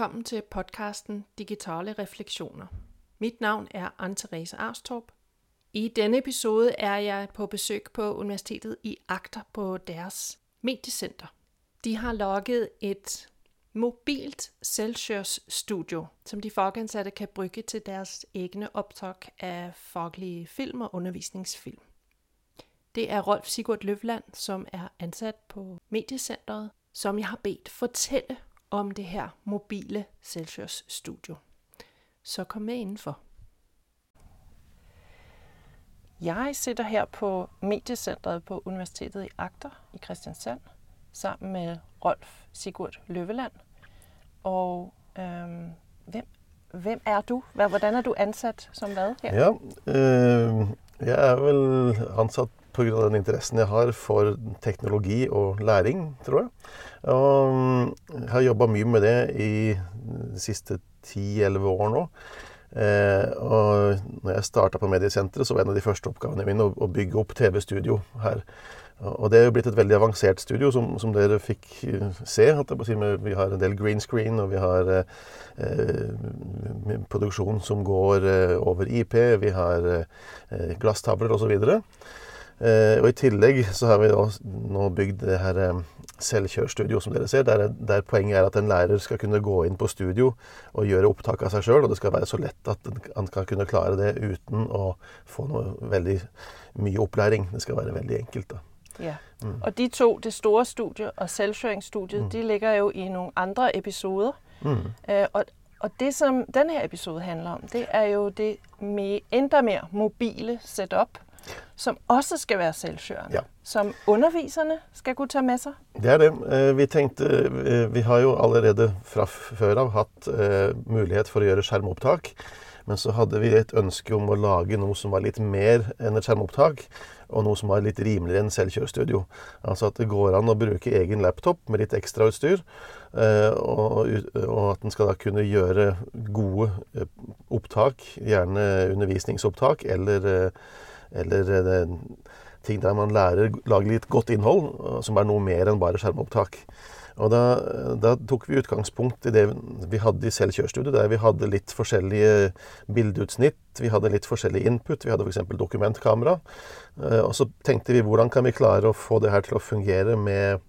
velkommen til podcasten Digitale Refleksioner. Mit navn er Anne-Therese Arstorp. I denne episode er jeg på besøg på Universitetet i Agder på deres mediecenter. De har logget et mobilt selvkjørsstudio, som de fagansatte kan bruke til deres egne opptak av faglige film og undervisningsfilm. Det er Rolf Sigurd Løvland, som er ansat på mediecenteret, som jeg har bedt fortelle om det her mobile selvkjørsstudio. Så kom med indenfor. Jeg sitter her på mediecentret på Universitetet i Agder i Kristiansand sammen med Rolf Sigurd Løveland. Og øhm, hvem, hvem, er du? Hvordan er du ansatt som hvad her? Ja, øh, jeg er vel ansatt pga. den interessen jeg har for teknologi og læring, tror jeg. Og mm, jeg har jobba mye med det i de siste ti-elleve år nå. Eh, og når jeg starta på Mediesenteret, så var en av de første oppgavene mine å, å bygge opp TV-studio her. Og det er jo blitt et veldig avansert studio, som, som dere fikk eh, se. Vi har en del green screen, og vi har eh, produksjon som går eh, over IP. Vi har eh, glasstavler osv. Eh, og I tillegg så har vi nå bygd det her eh, selvkjørstudio, som dere ser, der, der, poenget er at en lærer skal kunne gå inn på studio og gjøre opptak av seg sjøl. Og det skal være så lett at han kan kunne klare det uten å få noe veldig mye opplæring. Det skal være veldig enkelt. da. Ja. Mm. Og de to, det store studiet og selvkjøringsstudiet, mm. de ligger jo i noen andre episoder. Mm. Eh, og, og, det som denne episoden handler om, det er jo det med, enda mer mobile setup som også skal være selvkjørende. Ja. Som underviserne skal kunne ta med seg. Det er det. Eh, vi tenkte eh, Vi har jo allerede fra før av hatt eh, mulighet for å gjøre skjermopptak. Men så hadde vi et ønske om å lage noe som var litt mer enn et skjermopptak, og noe som var litt rimeligere enn selvkjørstudio. Altså at det går an å bruke egen laptop med litt ekstrautstyr, og, og at en skal da kunne gjøre gode opptak, gjerne undervisningsopptak eller eller det, ting der man lærer lager litt godt innhold, som er noe mer enn bare skjermopptak. Og da, da, tok vi utgangspunkt i det vi hadde i selvkjørstudiet, der vi hadde litt forskjellige bildeutsnitt, vi hadde litt forskjellig input, vi hadde f.eks. dokumentkamera. Eh, og så tenkte vi hvordan kan vi klare å få det her til å fungere med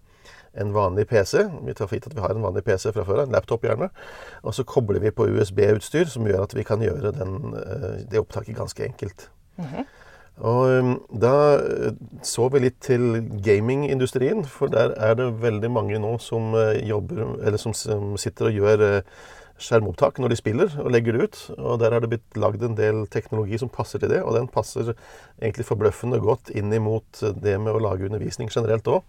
en vanlig PC. Vi tar for gitt at vi har en vanlig PC fra før en laptop gjerne. Og så kobler vi på USB-utstyr, som gjør at vi kan gjøre den, eh, det opptaket ganske enkelt. Mm -hmm. Og um, da eh, så vi litt til gamingindustrien, for der er det veldig mange nå som eh, jobber Eller som, sitter og gjør eh, skjermopptak når de spiller, og legger det ut. Og der er det blitt lagd en del teknologi som passer til det, og den passer egentlig forbløffende godt inn imot det med å lage undervisning generelt òg.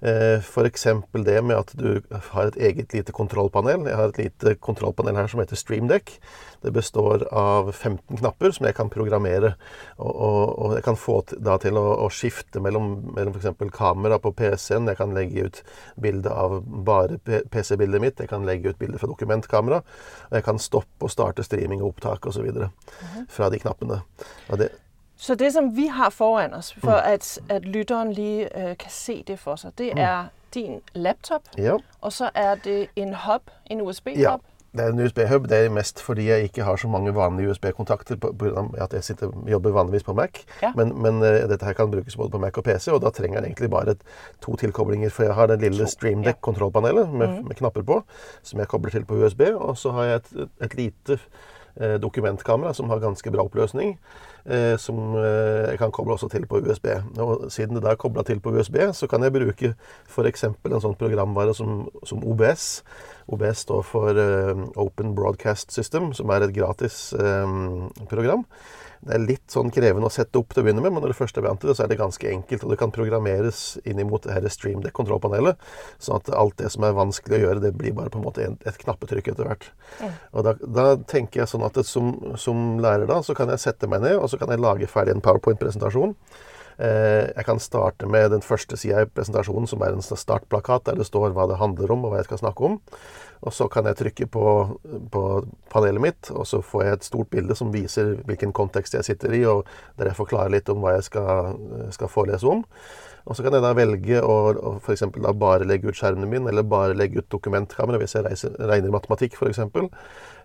Eh, F.eks. det med at du har et eget lite kontrollpanel. Jeg har et lite kontrollpanel her som heter StreamDeck. Det består av 15 knapper som jeg kan programmere. Og, og, og jeg kan få da til å, å skifte mellom, mellom f.eks. kamera på PC-en. Jeg kan legge ut bilde av bare PC-bildet mitt. Jeg kan legge ut bilde fra dokumentkamera. Og jeg kan stoppe og starte streaming og opptak osv. Mhm. fra de knappene. Og det, så det som vi har foran oss, for mm. at, at, lytteren lige øh, kan se det for seg, det mm. er din laptop. Ja. Og så er det en hub, en USB-hub. Ja. Det er en USB-hub. Det er mest fordi jeg ikke har så mange vanlige USB-kontakter. pga. at jeg sitter, jobber vanligvis på Mac. Ja. Men, men uh, dette her kan brukes både på Mac og PC, og da trenger jeg egentlig bare et, to tilkoblinger. For jeg har den lille StreamDeck-kontrollpanelet med, mm. med, knapper på, som jeg kobler til på USB. Og så har jeg et, et lite dokumentkamera som har ganske bra oppløsning. Eh, som eh, jeg kan koble også til på USB. Og siden det da er kobla til på USB, så kan jeg bruke f.eks. en sånn programvare som, som, OBS. OBS står for Open Broadcast System, som er et gratis program. Det er litt sånn krevende å sette opp til å begynne med, men når det først er vant til det, så er det ganske enkelt. Og det kan programmeres inn mot StreamDeck-kontrollpanelet, sånn at alt det som er vanskelig å gjøre, det blir bare på en måte et knappetrykk etter hvert. Mm. Og da, da, tenker jeg sånn at som, som, lærer da, så kan jeg sette meg ned, og så kan jeg lage ferdig en PowerPoint-presentasjon. Eh, jeg kan starte med den første sida i presentasjonen, som er en startplakat der det står hva det handler om, og hva jeg skal snakke om. Og så kan jeg trykke på, på, panelet mitt, og så får jeg et stort bilde som viser hvilken kontekst jeg sitter i, og der jeg forklarer litt om hva jeg skal, skal forelese om. Og så kan jeg da velge å, å f.eks. bare legge ut skjermen min, eller bare legge ut dokumentkamera hvis jeg reiser, regner matematikk f.eks.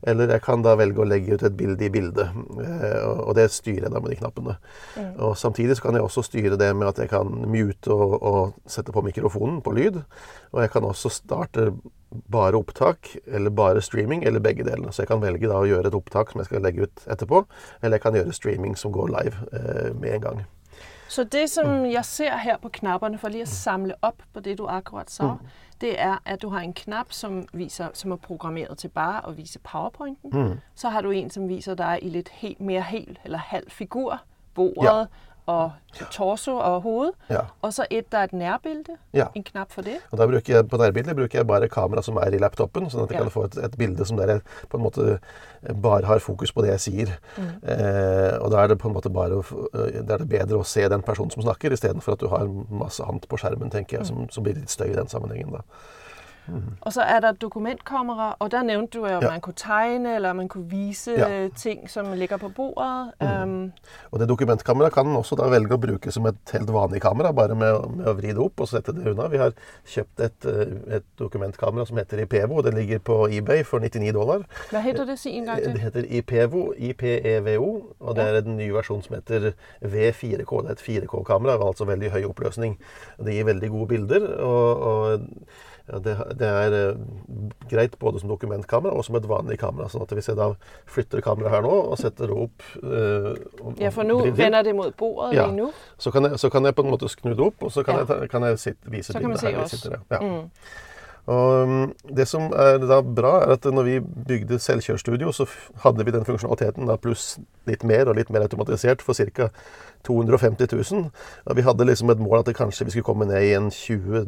Eller jeg kan da velge å legge ut et bilde i bildet. Eh, og det styrer jeg da med de knappene. Mm. Og Samtidig så kan jeg også styre det med at jeg kan mute og, og sette på mikrofonen på lyd. Og jeg kan også starte bare opptak eller bare streaming, eller begge delene. Så jeg kan velge da å gjøre et opptak som jeg skal legge ut etterpå, eller jeg kan gjøre streaming som går live eh, med en gang. Så det som jeg ser her på knappene, for lige å samle opp på det du akkurat sa, mm. det er at du har en knapp som, viser, som er programmeret til bare å vise powerpointen. Mm. Så har du en som viser deg i litt helt, mer hel eller halv figur. Bordet, ja og torso og hode. Ja. Og så et der er et nærbilde. Ja. En knapp for det. Og da bruker jeg, På nærbildet bruker jeg bare kamera som er i laptopen, sånn at jeg ja. kan få et, et, bilde som der jeg på en måte bare har fokus på det jeg sier. Mm. Eh, og da er det på en måte bare da er det bedre å se den personen som snakker, istedenfor at du har masse annet på skjermen, tenker jeg, som, som blir litt støy i den sammenhengen. da. Mm. Og så er der dokumentkamera, og der nevnte du at ja. man kunne tegne eller man kunne vise ja. ting som ligger på bordet. Mm. Um, og det dokumentkameraet kan man også da velge å bruke som et helt vanlig kamera, bare med, med, å vri det opp og sette det unna. Vi har kjøpt et, eh, et dokumentkamera som heter Ipevo. Det ligger på eBay for 99 dollar. Hva heter det? Si en gang til. Det heter Ipevo. IPEVO. Og det er en ny versjon som heter V4K. Det er et 4K-kamera, altså veldig høy oppløsning. Det gir veldig gode bilder. og, og ja, det, det, er uh, greit både som dokumentkamera og som et vanlig kamera. sånn at Hvis jeg da flytter kameraet her nå og setter det opp uh, og, Ja, for nå vender det mot bordet ja, nå. Så kan, jeg, så kan, jeg, på en måte snu det opp, og så kan, ja. jeg, kan jeg sitte, vise bildet her. Vi sitter, ja. Mm. Og um, Det som er da bra, er at når vi bygde selvkjørstudio, så hadde vi den funksjonaliteten da pluss litt mer og litt mer automatisert for ca. 250 000. Og vi hadde liksom et mål at det kanskje vi skulle komme ned i en 20,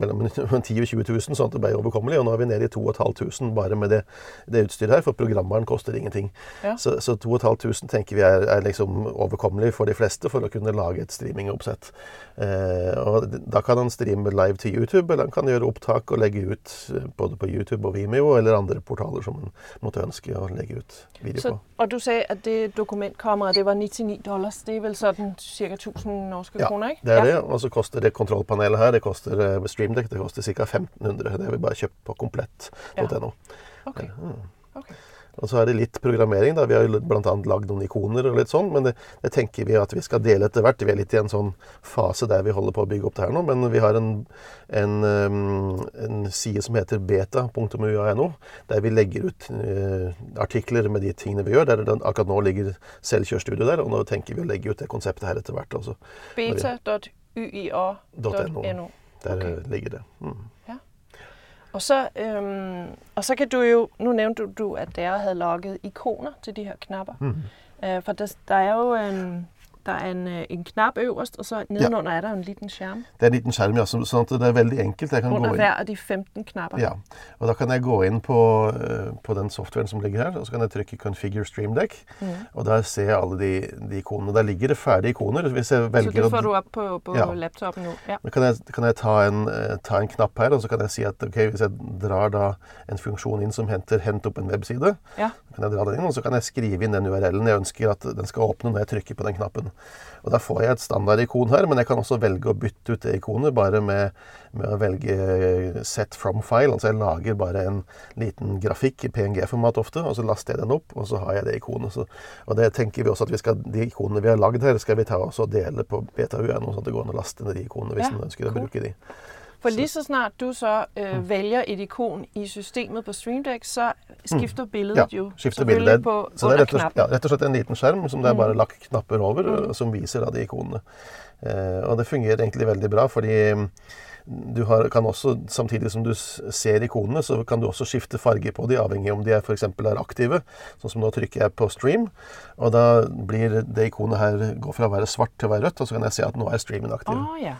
mellom 10 og 20 000, sånn at det ble overkommelig. Og nå er vi nede i 2500 bare med det, det utstyret her, for programvaren koster ingenting. Ja. Så, så 2500 tenker vi er, er, liksom overkommelig for de fleste for å kunne lage et streamingoppsett. Eh, og da kan han streame live til YouTube, eller han kan gjøre opptak og legge ut eh, både på YouTube og Vimeo, eller andre portaler som han måtte ønske å legge ut video så, på. Og du sa at det dokumentkameraet det var 99 dollars. Det er vel så sånn ca. 1000 norske ja, kroner? ikke? det er ja. det. Og så koster det kontrollpanelet her, det koster uh, StreamDeck, det koster ca. 1500. Det har vi bare kjøpt på komplett.no. Ja. Okay. Mm. okay. Og så er det litt programmering. da, Vi har bl.a. lagd noen ikoner og litt sånn, men det, det, tenker vi at vi skal dele etter hvert. Vi er litt i en sånn fase der vi holder på å bygge opp det her nå. Men vi har en, en, en side som heter beta.uano, der vi legger ut uh, artikler med de tingene vi gjør. Der den, akkurat nå ligger Selvkjørstudio der, og nå tenker vi å legge ut det konseptet her etter hvert. Beta.uia.no. Der okay. ligger det. Mm. Og så, øhm, og så kan du jo Nå nævnte du at dere hadde logget ikoner til de her knapper. Mm. Øh, for der, der, er jo en der er en, øh, en knapp øverst, og så nedenunder ja. er der en liten skjerm. Det er en liten skjerm, ja. Sånn at det er veldig enkelt. Under hver av de 15 knapper. Ja. Og da kan jeg gå inn på, øh, på, den softwaren som ligger her, og så kan jeg trykke 'configure streamdeck'. Mm. Og der ser jeg alle de, de, ikonene. Der ligger det ferdige ikoner. Hvis jeg velger så det får du opp på, på ja. laptopen nå? Ja. Kan jeg, kan jeg ta, en, øh, ta, en, knapp her, og så kan jeg si at ok, hvis jeg drar da en funksjon inn som henter 'hent opp en webside', ja. kan jeg dra den inn, og så kan jeg skrive inn den URL-en jeg ønsker at den skal åpne når jeg trykker på den knappen. Og Da får jeg et standardikon her, men jeg kan også velge å bytte ut det ikonet bare med, med, å velge set from file. Altså jeg lager bare en liten grafikk i PNG-format ofte, og så laster jeg den opp, og så har jeg det ikonet. Så, og det tenker vi også at vi skal, de ikonene vi har lagd her, skal vi ta oss og dele på BetaUN, sånn at det går an å laste ned de ikonene hvis ja, en ønsker cool. å bruke de. For lige så snart du så øh, mm. vælger et ikon i systemet på StreamDeck, så skifter mm. billedet ja, jo skifter bildet. på så det er rett og, slett, ja, rett og slett en liten skjerm som det er bare mm. lagt knapper over, mm. som viser da de ikonene. Eh, og det fungerer egentlig veldig bra, fordi mm, du har, kan også, Samtidig som du ser ikonene, så kan du også skifte farge på de, avhengig om de er, for er aktive. Sånn som nå trykker jeg på stream, og da blir det ikonet her går fra å være svart til å være rødt, og så kan jeg se at nå er streamen aktiv. Oh, yeah.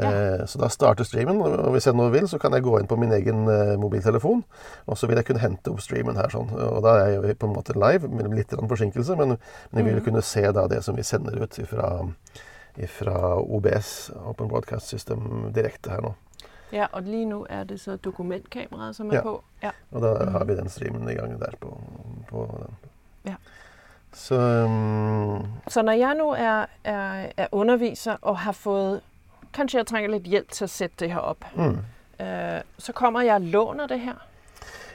Ja. Så da starter streamen, og hvis jeg nå vil, så kan jeg gå inn på min egen eh, mobiltelefon, og så vil jeg kunne hente opp streamen her. sånn. Og da er jeg på en måte live, med litt forsinkelse, men, men jeg vil mm. kunne se da det som vi sender ut fra, fra OBS, Open Broadcast System, direkte her nå. Ja, og lige nå er det så dokumentkameraet som er ja. på. Ja. Og da har vi den streamen i gang der på, på den. Ja. Så, um, så når jeg nå er, er, er underviser og har fått kanskje jeg trenger litt hjelp til å sette det her opp. Mm. Uh, så kommer jeg og låner det her.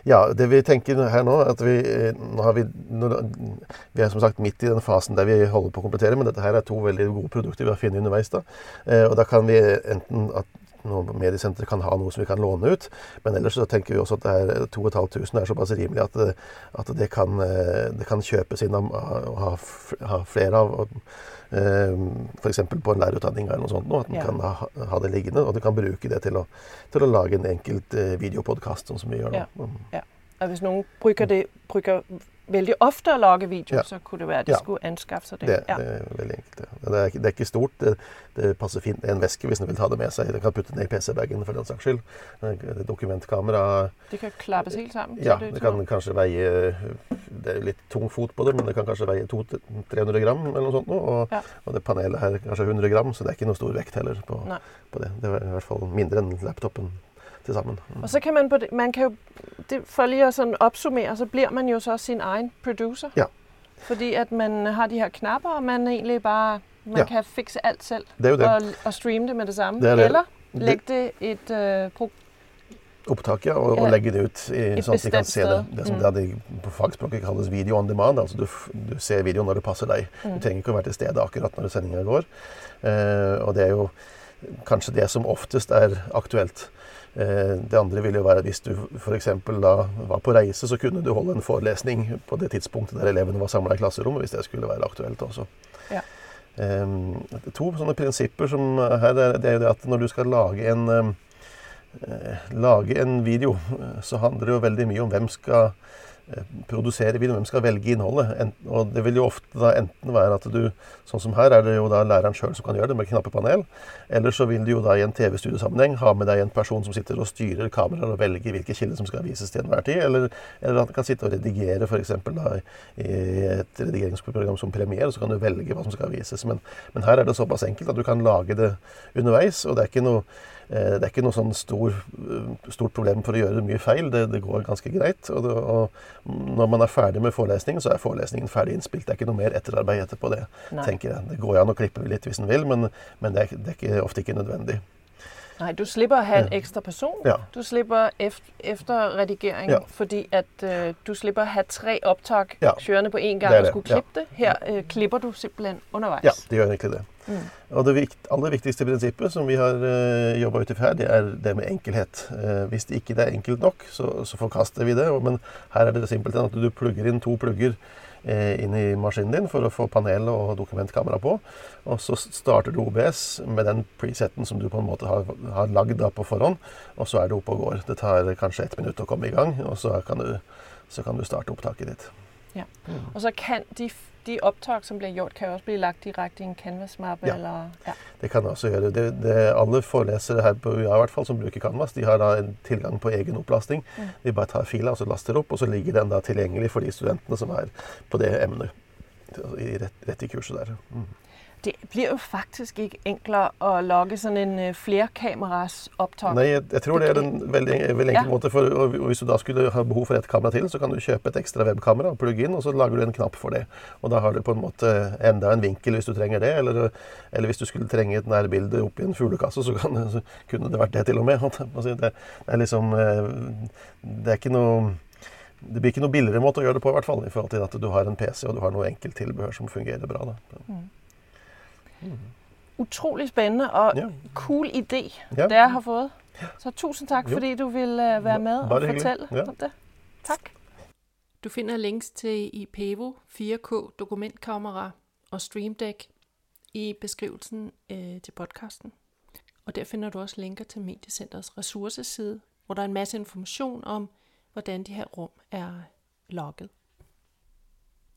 Ja, det vi tenker her nå, at vi eh, nå har vi, vi er som sagt midt i den fasen der vi holder på å komplettere, men dette her er to veldig gode produkter vi har funnet underveis. da. Eh, og da kan vi enten at noe mediesenter kan ha noe som vi kan låne ut, men ellers så tenker vi også at det er 2500 er såpass rimelig at, det, at det, kan, eh, det kan kjøpes inn og ha, ha flere av. Og, eh, F.eks. på en lærerutdanning eller noe sånt. Nå, at man Ja. kan ha, ha det liggende, og du kan bruke det til å, til å lage en enkelt eh, videopodkast, sånn som vi gjør nå. Ja. Ja. Hvis noen bruker det bruker veldig ofte å lage video, Ja. så kunne det være de Ja. skulle anskaffe seg det. Det, ja. det er veldig enkelt. Ja. Det, er, det er ikke stort. Det, det passer fint i en veske hvis en vil ta det med seg. Den kan putte det ned i PC-bagen for den saks skyld. Dokumentkamera Det kan klappes helt sammen. Ja, Det, det kan kanskje veie Det er litt tung fot på det, men det kan kanskje veie 200-300 gram eller noe sånt. nå, Og, og det panelet her er kanskje 100 gram, så det er ikke noe stor vekt heller på, på det. Det er i hvert fall mindre enn laptopen til sammen. Mm. Og så kan man, på det, man kan jo, det, for lige at sådan opsummere, så bliver man jo så sin egen producer. Ja. Fordi at man har de her knapper, og man egentlig bare man Ja. kan fikse alt selv Det er jo det. og, og streame det med det samme. Det det. Eller det lægge det et øh, pro opptaket og, Ja. og legge det ut, i, Et sånn at de kan se det. Det som Mm. det på fagspråket kalles video on demand. altså Du, du ser videoen når det passer deg. Mm. Du trenger ikke å være til stede akkurat når sendinga går. Eh, og det er jo kanskje det som oftest er aktuelt. Eh, det andre ville jo være hvis du f.eks. da var på reise, så kunne du holde en forelesning på det tidspunktet der elevene var samla i klasserommet, hvis det skulle være aktuelt også. Ja. Eh, to sånne prinsipper som her er, det er jo det at når du skal lage en eh, lage en video, så handler det jo veldig mye om hvem skal produsere videoen, hvem skal velge innholdet. Og det vil jo ofte da enten være at du, sånn som her, er det jo da læreren sjøl som kan gjøre det med knappepanel. Eller så vil du jo da i en TV-studiosammenheng ha med deg en person som sitter og styrer kameraer og velger hvilke kilder som skal vises til enhver tid. Eller, eller at han kan sitte og redigere f.eks. i et redigeringsprogram som Premiere, så kan du velge hva som skal vises. Men, men her er det såpass enkelt at du kan lage det underveis, og det er ikke noe Eh, Det er ikke noe sånn stor, eh, stort problem for å gjøre mye feil. Det, det går ganske greit. Og, det, og når man er ferdig med forelesningen, så er forelesningen ferdig innspilt. Det er ikke noe mer etterarbeid etterpå det, Nei. tenker jeg. Det går an å klippe litt hvis en vil, men, men det, er, det er ikke, ofte ikke nødvendig. Nei, du slipper å ha en ekstra person. Ja. Du slipper efter, efter redigering, Ja. fordi at uh, du slipper å ha tre opptak Ja. kjørende på en gang Det og skulle klippe det. Her uh, klipper du simpelthen underveis. Ja, det gjør egentlig det. Mm. Og det aller viktigste prinsippet som vi har uh, jobba ut ifra her, det er det med enkelhet. Uh, hvis det ikke er enkelt nok, så, så forkaster vi det. Men her er det simpelthen at du plugger inn to plugger uh, inn i maskinen din for å få panel og dokumentkamera på. Og så starter du OBS med den presetten som du på en måte har, har lagd på forhånd. Og så er det oppe og går. Det tar kanskje ett minutt å komme i gang, og så kan du, så kan du starte opptaket ditt. Og så kan de, de opptak som blir gjort, kan jo også bli lagt direkte i en canvas-mappe. Ja. Eller, ja. Det kan også gjøre. Det, det, alle forelesere her på UiA hvert fall, som bruker Canvas, de har da en tilgang på egen opplasting. Mm. De bare tar fila og så laster opp, og så ligger den da tilgjengelig for de studentene som er på det emnet. I rett, rett i kurset der. Mm. Det blir jo faktisk ikke enklere å logge sånn en øh, flerkameras opptak. Nei, jeg, jeg tror det er en veldig, veldig enkel Ja. måte. For, og hvis du da skulle ha behov for et kamera til, så kan du kjøpe et ekstra webkamera og plugge inn, og så lager du en knapp for det. Og da har du på en måte enda en vinkel hvis du trenger det. Eller, eller hvis du skulle trenge et nærbilde oppi en fuglekasse, så, kan, så kunne det vært det til og med. Det, er liksom eh, Det er ikke noe det blir ikke noe billigere måte å gjøre det på, i hvert fall, i forhold til at du har en PC og du har noe enkelt tilbehør som fungerer bra. Da. Utrolig spændende og Ja. cool idé, Ja. det jeg har fået. Så tusind tak, Jo. fordi du ville øh, være med og fortelle fortælle Ja. om det. Tak. Du finder links til IPEVO 4K dokumentkamera og Stream Deck i beskrivelsen øh, til podcasten. Og der finder du også linker til Mediecentrets ressourceside, hvor der er en masse information om, hvordan de her rum er logget.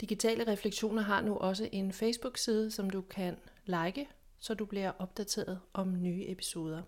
Digitale Refleksioner har nu også en Facebook-side, som du kan like, så du bliver opdateret om nye episoder.